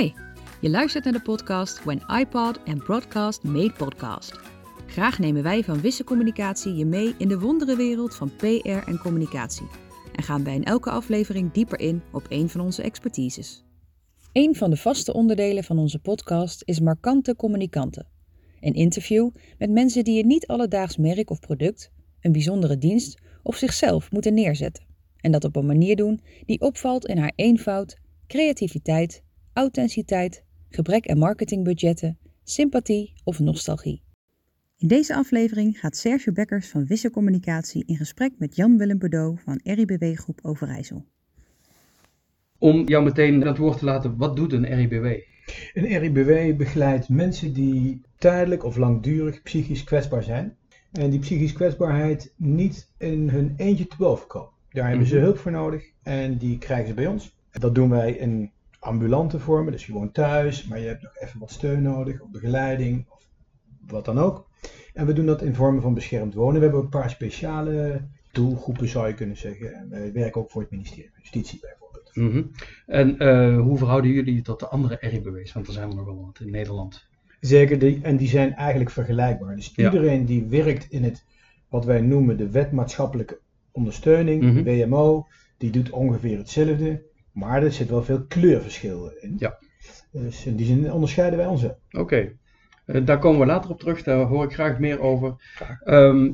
Hi, je luistert naar de podcast When iPod and Broadcast Made Podcast. Graag nemen wij van Wisse Communicatie je mee in de wonderenwereld van PR en communicatie. En gaan wij in elke aflevering dieper in op een van onze expertises. Een van de vaste onderdelen van onze podcast is Markante Communicanten. Een interview met mensen die een niet alledaags merk of product, een bijzondere dienst of zichzelf moeten neerzetten. En dat op een manier doen die opvalt in haar eenvoud, creativiteit, authenticiteit, gebrek aan marketingbudgetten, sympathie of nostalgie. In deze aflevering gaat Sergio Bekkers van Wisse Communicatie in gesprek met Jan-Willem Bedeau van RIBW Groep Overijssel. Om jou meteen aan het woord te laten, wat doet een RIBW? Een RIBW begeleidt mensen die tijdelijk of langdurig psychisch kwetsbaar zijn. En die psychisch kwetsbaarheid niet in hun eentje te boven komen. Daar hebben ze Mhm. hulp voor nodig en die krijgen ze bij ons. Dat doen wij in ambulante vormen, dus gewoon thuis, maar je hebt nog even wat steun nodig, of begeleiding, of wat dan ook. En we doen dat in vormen van beschermd wonen. We hebben een paar speciale doelgroepen, zou je kunnen zeggen. En wij werken ook voor het ministerie van Justitie bijvoorbeeld. Mhm. En eh, hoe verhouden jullie je tot de andere RIBW's? Want er zijn er nog wel wat in Nederland. Zeker, die, en die zijn eigenlijk vergelijkbaar. Dus Ja. iedereen die werkt in het, wat wij noemen de wet maatschappelijke ondersteuning, Mhm. WMO, die doet ongeveer hetzelfde, maar er zit wel veel kleurverschil in. Ja. Dus in die zin onderscheiden wij ons. Oké, Eh, daar komen we later op terug. Daar hoor ik graag meer over. Ehm,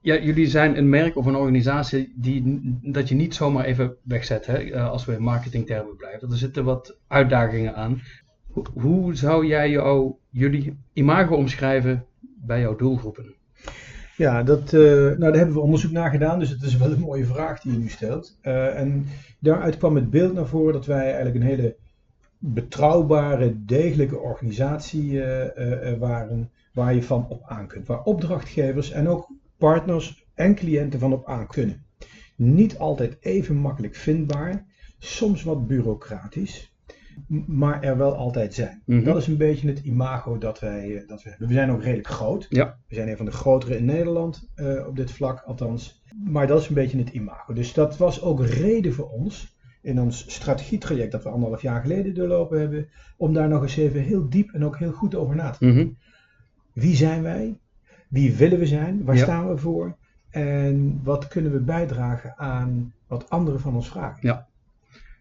ja, jullie zijn een merk of een organisatie die dat je niet zomaar even wegzet, hè, eh, als we in marketingtermen blijven. Er zitten wat uitdagingen aan. Ho- hoe zou jij jou, jullie imago omschrijven bij jouw doelgroepen? Ja, dat, eh, nou, daar hebben we onderzoek naar gedaan, dus het is wel een mooie vraag die je nu stelt. Eh, en daaruit kwam het beeld naar voren dat wij eigenlijk een hele betrouwbare, degelijke organisatie eh, waren waar je van op aan kunt. Waar opdrachtgevers en ook partners en cliënten van op aan kunnen. Niet altijd even makkelijk vindbaar, soms wat bureaucratisch, maar er wel altijd zijn. Mhm. Dat is een beetje het imago dat wij, eh, dat we hebben. We zijn ook redelijk groot. Ja. We zijn een van de grotere in Nederland eh, op dit vlak, althans. Maar dat is een beetje het imago. Dus dat was ook reden voor ons in ons strategietraject dat we anderhalf jaar geleden doorlopen hebben, om daar nog eens even heel diep en ook heel goed over na te denken. Mhm. Wie zijn wij? Wie willen we zijn? Waar Ja. staan we voor? En wat kunnen we bijdragen aan wat anderen van ons vragen?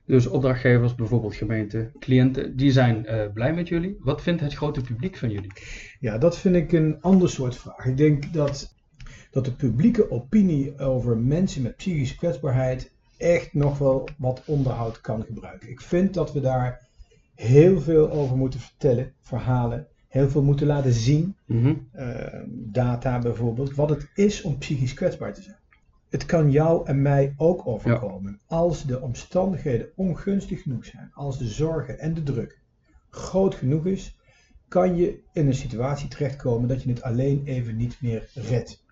Dus opdrachtgevers, bijvoorbeeld gemeenten, cliënten, die zijn eh, blij met jullie. Wat vindt het grote publiek van jullie? Ja, dat vind ik een ander soort vraag. Ik denk dat, dat de publieke opinie over mensen met psychische kwetsbaarheid echt nog wel wat onderhoud kan gebruiken. Ik vind dat we daar heel veel over moeten vertellen, verhalen, heel veel moeten laten zien. Mhm. eh, data bijvoorbeeld, wat het is om psychisch kwetsbaar te zijn. Het kan jou en mij ook overkomen. Als de omstandigheden ongunstig genoeg zijn, als de zorgen en de druk groot genoeg is, kan je in een situatie terechtkomen dat je het alleen even niet meer redt.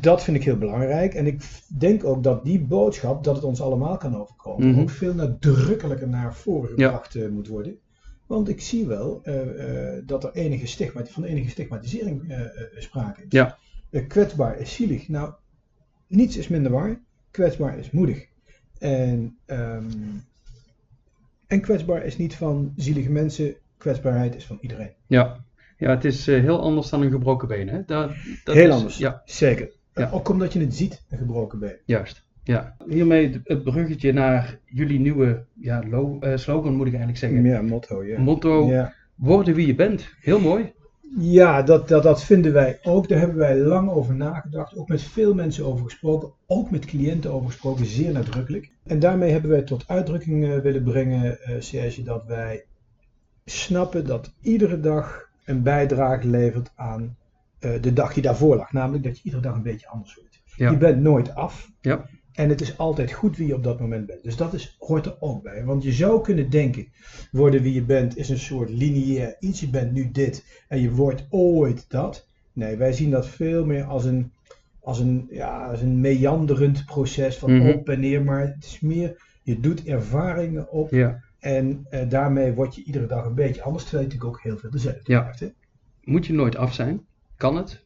Dat vind ik heel belangrijk en ik denk ook dat die boodschap, dat het ons allemaal kan overkomen, Mhm. ook veel nadrukkelijker naar voren gebracht eh, moet worden. Want ik zie wel eh, eh, dat er enige stigma, van enige stigmatisering sprake is. Ja. Kwetsbaar is zielig. Nou, niets is minder waar. Kwetsbaar is moedig. En, ehm, en kwetsbaar is niet van zielige mensen. Kwetsbaarheid is van iedereen. Ja. ja, het is eh, heel anders dan een gebroken been. Hè? Dat, dat Heel is- anders. Ja, Zeker. Ja. Ook omdat je het ziet, een gebroken been. juist. Ja. Hiermee het- bruggetje naar jullie nieuwe ja, eh, slogan, moet ik eigenlijk zeggen. Ja, motto. Ja. Motto, Ja. worden wie je bent. Heel mooi. Ja, dat, dat, dat vinden wij ook. Daar hebben wij lang over nagedacht. Ook met veel mensen over gesproken. Ook met cliënten over gesproken. Zeer nadrukkelijk. En daarmee hebben wij tot uitdrukking eh, willen brengen, eh Serge, dat wij snappen dat iedere dag een bijdrage levert aan eh, de dag die daarvoor lag. Namelijk dat je iedere dag een beetje anders wordt. Ja. Je bent nooit af. Ja. En het is altijd goed wie je op dat moment bent. Dus dat is, hoort er ook bij. Want je zou kunnen denken, worden wie je bent is een soort lineair iets. Je bent nu dit en je wordt ooit dat. Nee, wij zien dat veel meer als een, als een, ja, als een meanderend proces van Mhm. op en neer. Maar het is meer, je doet ervaringen op Ja. en eh, daarmee word je iedere dag een beetje anders. Terwijl je natuurlijk ook heel veel dezelfde Ja. hè? Moet je nooit af zijn? Kan het?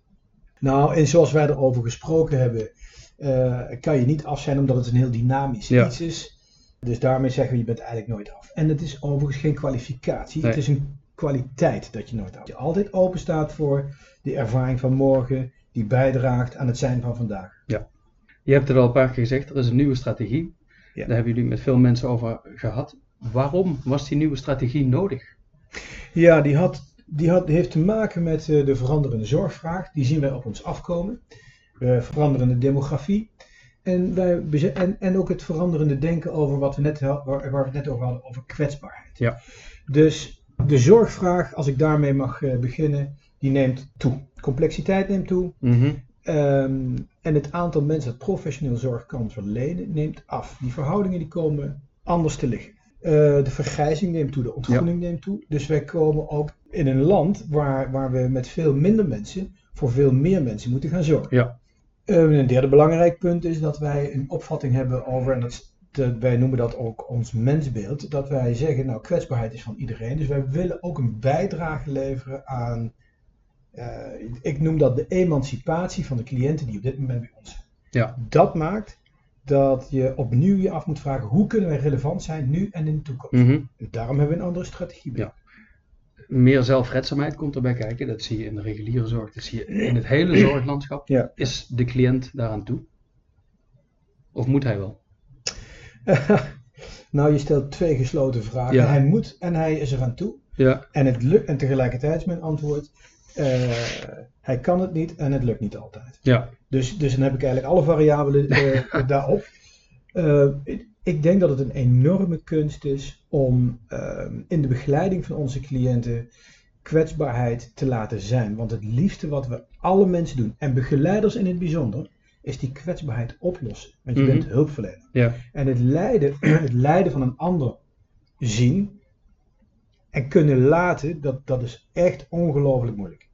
Nou, en zoals wij erover gesproken hebben, eh, kan je niet af zijn omdat het een heel dynamisch Ja. iets is. Dus daarmee zeggen we, je bent eigenlijk nooit af. En het is overigens geen kwalificatie, Nee. het is een kwaliteit dat je nooit af. Dat je altijd open staat voor de ervaring van morgen, die bijdraagt aan het zijn van vandaag. Je hebt het al een paar keer gezegd, er is een nieuwe strategie. Ja. Daar hebben jullie met veel mensen over gehad. Waarom was die nieuwe strategie nodig? Ja, die, had, die, had, heeft te maken met eh, de veranderende zorgvraag. Die zien wij op ons afkomen. Eh, veranderende demografie. En, wij, en, en ook het veranderende denken over wat we net, waar, waar we het net over hadden, over kwetsbaarheid. Ja. Dus de zorgvraag, als ik daarmee mag eh, beginnen, die neemt toe. Complexiteit neemt toe. Mhm. Ehm, en het aantal mensen dat professioneel zorg kan verlenen neemt af. Die verhoudingen die komen anders te liggen. Eh, de vergrijzing neemt toe, de ontgroening neemt toe. Dus wij komen ook in een land waar, waar we met veel minder mensen voor veel meer mensen moeten gaan zorgen. Ja. Eh, een derde belangrijk punt is dat wij een opvatting hebben over, en dat is wij noemen dat ook ons mensbeeld, dat wij zeggen, nou kwetsbaarheid is van iedereen. Dus wij willen ook een bijdrage leveren aan, eh, ik noem dat de emancipatie van de cliënten die op dit moment bij ons zijn. Ja. Dat maakt dat je opnieuw je af moet vragen, hoe kunnen wij relevant zijn nu en in de toekomst? En daarom hebben we een andere strategie. Ja. Meer zelfredzaamheid komt erbij kijken. Dat zie je in de reguliere zorg. Dat zie je in het hele zorglandschap. Ja. Is de cliënt daaraan toe? Of moet hij wel? nou, je stelt twee gesloten vragen. Ja. Hij moet en hij is eraan toe. Ja. En, het lukt, en tegelijkertijd is mijn antwoord, eh, hij kan het niet en het lukt niet altijd. Ja. Dus, dus dan heb ik eigenlijk alle variabelen eh, daarop. Eh, ik- denk dat het een enorme kunst is om eh, in de begeleiding van onze cliënten kwetsbaarheid te laten zijn. Want het liefste wat we alle mensen doen, en begeleiders in het bijzonder, is die kwetsbaarheid oplossen. Want je Mhm. bent hulpverlener. Ja. En het lijden, het lijden van een ander zien en kunnen laten, dat, dat is echt ongelooflijk moeilijk.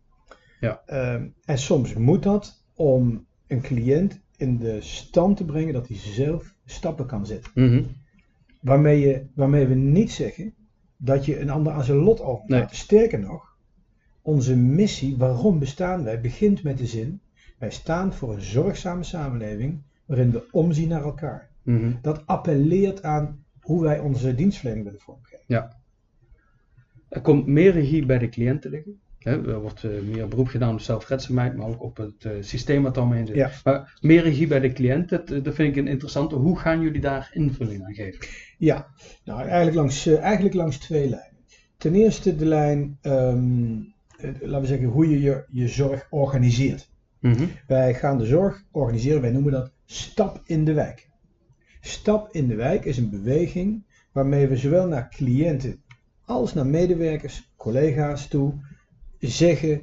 Ja. Ehm, en soms moet dat om een cliënt in de stand te brengen dat hij zelf stappen kan zetten. Mhm. Waarmee, je, waarmee we niet zeggen dat je een ander aan zijn lot over moet Nee. laten. Sterker nog, onze missie, waarom bestaan wij, begint met de zin: wij staan voor een zorgzame samenleving waarin we omzien naar elkaar. Mhm. Dat appelleert aan hoe wij onze dienstverlening willen vormgeven. Er komt meer regie bij de cliënt te liggen. Hè, er wordt eh, meer beroep gedaan op zelfredzaamheid, maar ook op het eh, systeem wat daaromheen zit. Ja. Maar meer regie bij de cliënt, dat, eh, dat vind ik een interessante. Hoe gaan jullie daar invulling aan geven? Ja, nou eigenlijk langs, eigenlijk langs twee lijnen. Ten eerste de lijn, ehm, eh, laten we zeggen, hoe je je, je zorg organiseert. Mhm. Wij gaan de zorg organiseren, wij noemen dat stap in de wijk. Stap in de wijk is een beweging waarmee we zowel naar cliënten als naar medewerkers, collega's toe zeggen: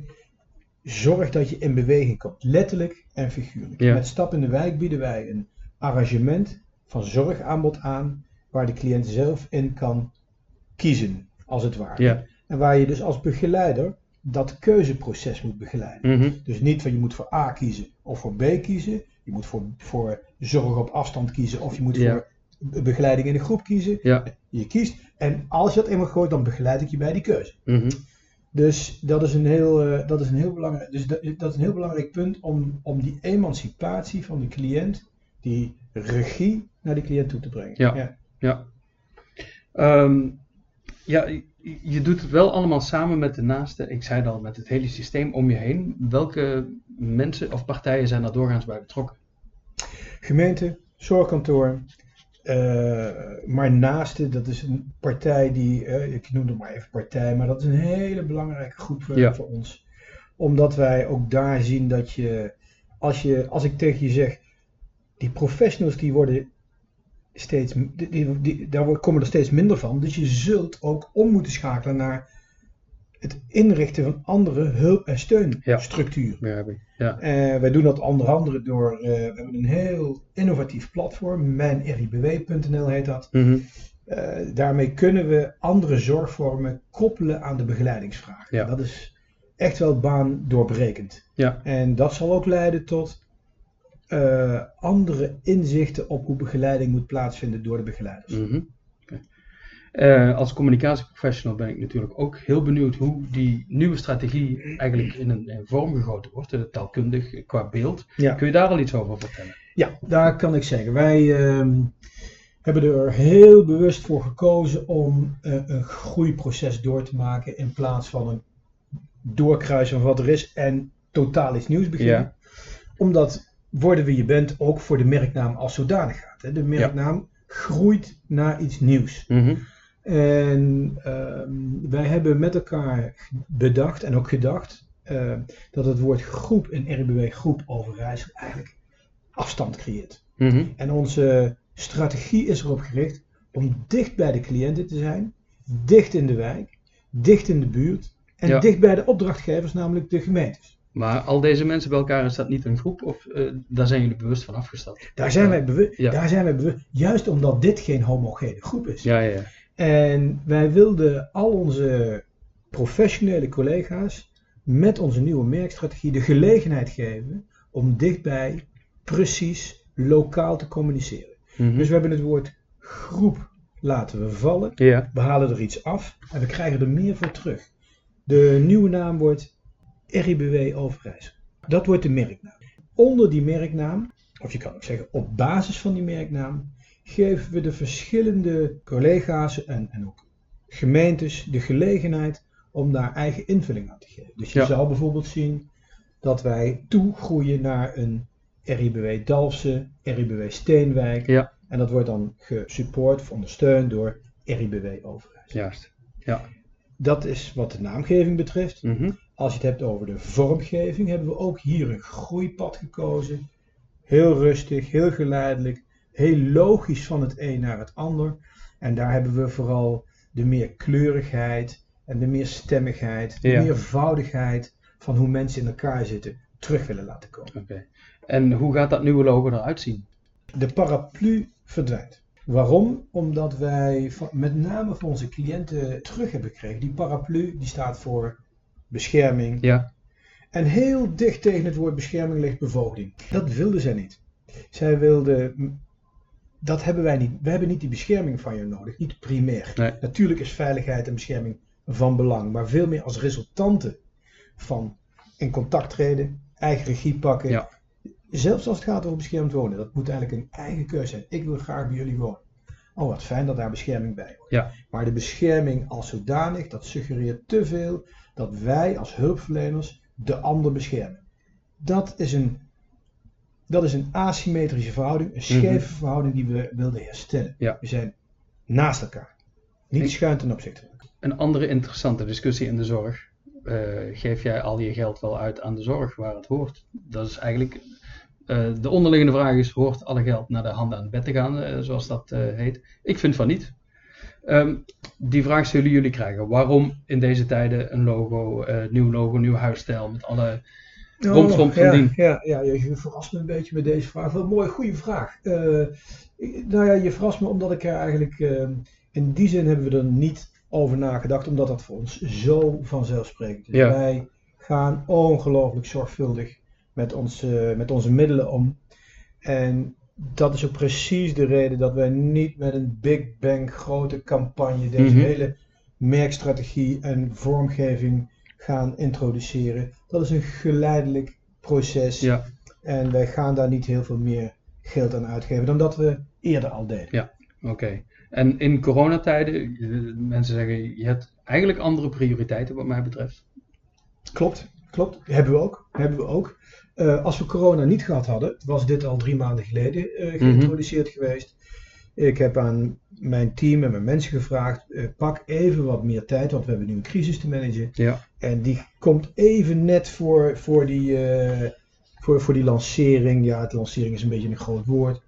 zorg dat je in beweging komt, letterlijk en figuurlijk. Ja. Met stap in de wijk bieden wij een arrangement van zorgaanbod aan waar de cliënt zelf in kan kiezen, als het ware. Ja. En waar je dus als begeleider dat keuzeproces moet begeleiden. Mhm. Dus niet van je moet voor A kiezen of voor B kiezen. Je moet voor, voor zorg op afstand kiezen of je moet Ja. voor be- begeleiding in een groep kiezen. Ja. Je kiest. En als je dat eenmaal gooit, dan begeleid ik je bij die keuze. Mhm. Dus dat is een heel, eh, dat is een heel, belangrijk, dus dat, dat is een heel belangrijk punt om, om die emancipatie van de cliënt, die regie naar de cliënt toe te brengen. Ja. Ja. Ehm, ja, je- je doet het wel allemaal samen met de naaste, ik zei het al, met het hele systeem om je heen. Welke mensen of partijen zijn daar doorgaans bij betrokken? Gemeente, zorgkantoor, eh, maar naaste, dat is een partij die, eh, ik noem het maar even partij, maar dat is een hele belangrijke groep eh, Ja. voor ons. Omdat wij ook daar zien dat je als, je, als ik tegen je zeg, die professionals die worden steeds, die, die, die- daar komen er steeds minder van. Dus je zult ook om moeten schakelen naar het inrichten van andere hulp- en steunstructuren. Begrijp ik. Ja. Eh, wij doen dat onder andere door, eh, we hebben een heel innovatief platform, mijnribw.nl heet dat. Mhm. Eh, daarmee kunnen we andere zorgvormen koppelen aan de begeleidingsvraag. Ja. Dat is echt wel baandoorbrekend. Ja. En dat zal ook leiden tot andere inzichten op hoe begeleiding moet plaatsvinden door de begeleiders. Mhm. Eh, als communicatieprofessional ben ik natuurlijk ook heel benieuwd hoe die nieuwe strategie eigenlijk in een, in vorm gegoten wordt, taalkundig qua beeld. Ja. Kun je daar al iets over vertellen? Ja, daar kan ik zeggen. Wij, ehm, hebben er heel bewust voor gekozen om uh, een groeiproces door te maken in plaats van een doorkruisen van wat er is en totaal iets nieuws beginnen. Ja. Omdat worden wie je bent ook voor de merknaam als zodanig gaat. Hè. De merknaam groeit naar iets nieuws. Mhm. En ehm, wij hebben met elkaar bedacht en ook gedacht eh, dat het woord groep in RBW Groep Overijssel eigenlijk afstand creëert. Mhm. En onze strategie is erop gericht om dicht bij de cliënten te zijn, dicht in de wijk, dicht in de buurt en Ja. dicht bij de opdrachtgevers, namelijk de gemeentes. Maar al deze mensen bij elkaar, is dat niet een groep? Of eh, daar zijn jullie bewust van afgestapt? Daar zijn wij bewust, Ja. daar zijn wij bewust, juist omdat dit geen homogene groep is. Ja, ja, ja. En wij wilden al onze professionele collega's met onze nieuwe merkstrategie de gelegenheid geven om dichtbij precies lokaal te communiceren. Mhm. Dus we hebben het woord groep laten we vallen. We halen er iets af en we krijgen er meer voor terug. De nieuwe naam wordt RIBW Overijssel. Dat wordt de merknaam. Onder die merknaam, of je kan ook zeggen op basis van die merknaam, geven we de verschillende collega's en, en ook gemeentes de gelegenheid om daar eigen invulling aan te geven. Dus je Ja. zou bijvoorbeeld zien dat wij toegroeien naar een RIBW Dalfsen, RIBW Steenwijk. Ja. En dat wordt dan gesupport of ondersteund door RIBW Overijssel. Juist. Dat is wat de naamgeving betreft. Mhm. Als je het hebt over de vormgeving, hebben we ook hier een groeipad gekozen. Heel rustig, heel geleidelijk, heel logisch van het een naar het ander. En daar hebben we vooral de meer kleurigheid en de meer stemmigheid, de Ja. meervoudigheid van hoe mensen in elkaar zitten terug willen laten komen. Oké. En hoe gaat dat nieuwe logo eruit zien? De paraplu verdwijnt. Waarom? Omdat wij van- met name voor onze cliënten terug hebben gekregen. Die paraplu die staat voor bescherming, Ja. En heel dicht tegen het woord bescherming ligt bevoogding. Dat wilden zij niet. Zij wilden. Dat hebben wij niet. We hebben niet die bescherming van je nodig, niet primair. Nee. Natuurlijk is veiligheid en bescherming van belang, maar veel meer als resultante van in contact treden, eigen regie pakken. Ja. Zelfs als het gaat over beschermd wonen, dat moet eigenlijk een eigen keuze zijn. Ik wil graag bij jullie wonen. Oh, wat fijn dat daar bescherming bij hoort. Ja. Maar de bescherming als zodanig, dat suggereert te veel dat wij als hulpverleners de ander beschermen. Dat is een, dat is een asymmetrische verhouding, een scheve Mhm. verhouding die we wilden herstellen. Ja. We zijn naast elkaar. Niet schuin ten opzichte van elkaar. Een andere interessante discussie in de zorg. Eh, geef jij al je geld wel uit aan de zorg waar het hoort? Dat is eigenlijk. eh, de onderliggende vraag is: hoort alle geld naar de handen aan het bed te gaan, eh, zoals dat heet? Ik vind van niet. Ehm, die vraag zullen jullie krijgen. Waarom in deze tijden een logo, nieuw logo, nieuw huisstijl met alle Romslomp van ja, dien. Ja, ja, je verrast me een beetje met deze vraag. Wel een mooie, goede vraag. Eh, nou ja, je verrast me omdat ik er eigenlijk... eh, in die zin hebben we er niet over nagedacht, omdat dat voor ons zo vanzelfsprekend is. Ja. Wij gaan ongelooflijk zorgvuldig met, ons, eh, met onze middelen om. En dat is ook precies de reden dat wij niet met een big bang grote campagne deze Mhm. hele merkstrategie en vormgeving gaan introduceren. Dat is een geleidelijk proces. Ja, En wij gaan daar niet heel veel meer geld aan uitgeven dan dat we eerder al deden. oké. En in coronatijden, eh, mensen zeggen, je hebt eigenlijk andere prioriteiten wat mij betreft. Klopt, klopt. Hebben we ook. Hebben we ook. Eh, als we corona niet gehad hadden, was dit al drie maanden geleden eh, geïntroduceerd geweest. Ik heb aan mijn team en mijn mensen gevraagd, pak even wat meer tijd, want we hebben nu een crisis te managen. Ja, En die komt even net voor, voor, die, eh, voor, voor die lancering. Ja, het lancering is een beetje een groot woord.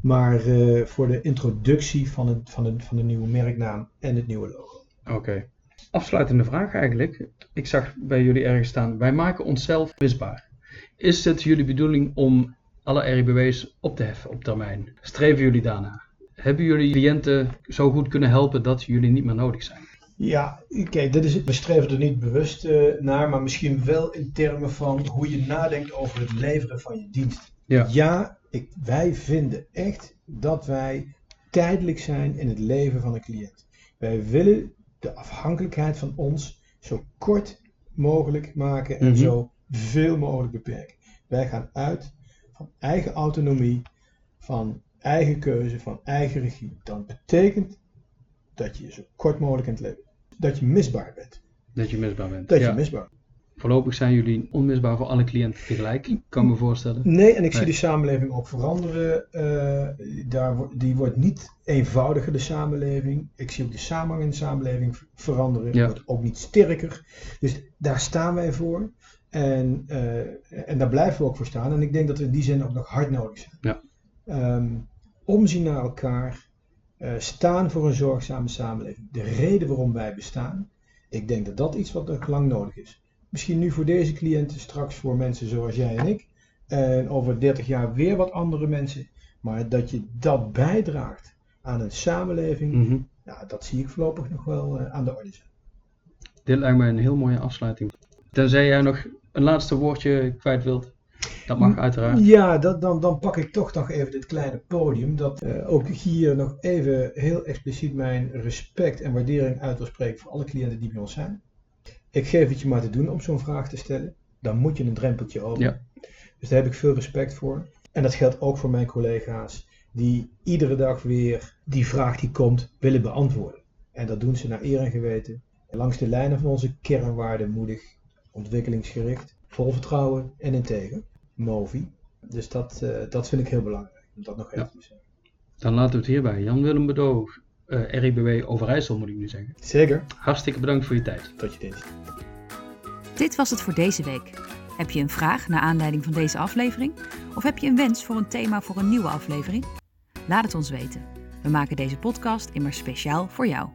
Maar eh, voor de introductie van, het, van, het, van de nieuwe merknaam en het nieuwe logo. oké. Afsluitende vraag eigenlijk. Ik zag bij jullie ergens staan, wij maken onszelf wisbaar. Is het jullie bedoeling om alle RIBW's op te heffen op termijn? Streven jullie daarna? Hebben jullie cliënten zo goed kunnen helpen dat jullie niet meer nodig zijn? Ja, kijk, dit is, we streven er niet bewust eh, naar, maar misschien wel in termen van hoe je nadenkt over het leveren van je dienst. Ja. ik, wij vinden echt dat wij tijdelijk zijn in het leven van een cliënt. Wij willen de afhankelijkheid van ons zo kort mogelijk maken en Mhm. zo veel mogelijk beperken. Wij gaan uit van eigen autonomie, van eigen keuze, van eigen regie, dan betekent dat je zo kort mogelijk in het leven, dat je misbaar bent. Dat je misbaar bent. Dat ja. je misbaar bent. Voorlopig zijn jullie onmisbaar voor alle cliënten tegelijk, kan ik me voorstellen. Nee, en ik zie de samenleving ook veranderen. Eh, daar, die wordt niet eenvoudiger, de samenleving. Ik zie ook de samenhang in de samenleving veranderen. Die Ja. wordt ook niet sterker. Dus daar staan wij voor. En, eh, en daar blijven we ook voor staan. En ik denk dat we in die zin ook nog hard nodig zijn. Ja. Ehm, omzien naar elkaar. Eh, staan voor een zorgzame samenleving. De reden waarom wij bestaan. Ik denk dat dat iets wat nog lang nodig is. Misschien nu voor deze cliënten, straks voor mensen zoals jij en ik. En over 30 jaar weer wat andere mensen. Maar dat je dat bijdraagt aan een samenleving, Mhm. dat zie ik voorlopig nog wel eh, aan de orde zijn. Dit lijkt me een heel mooie afsluiting. Tenzij jij nog een laatste woordje kwijt wilt. Dat mag uiteraard. Ja, dat, dan, dan pak ik toch nog even dit kleine podium. Dat eh, ook hier nog even heel expliciet mijn respect en waardering uit wil spreken voor alle cliënten die bij ons zijn. Ik geef het je maar te doen om zo'n vraag te stellen. Dan moet je een drempeltje over. Ja. Dus daar heb ik veel respect voor. En dat geldt ook voor mijn collega's die iedere dag weer die vraag die komt willen beantwoorden. En dat doen ze naar eer en geweten. Langs de lijnen van onze kernwaarden moedig, ontwikkelingsgericht, vol vertrouwen en integer. Movi. Dus dat, eh, dat vind ik heel belangrijk. Om dat nog even Ja. te zeggen. Dan laten we het hierbij. Jan-Willem Bedoog, eh RIBW Overijssel moet ik nu zeggen. Zeker. Hartstikke bedankt voor je tijd. Tot je dienst. Dit was het voor deze week. Heb je een vraag naar aanleiding van deze aflevering? Of heb je een wens voor een thema voor een nieuwe aflevering? Laat het ons weten. We maken deze podcast immers speciaal voor jou.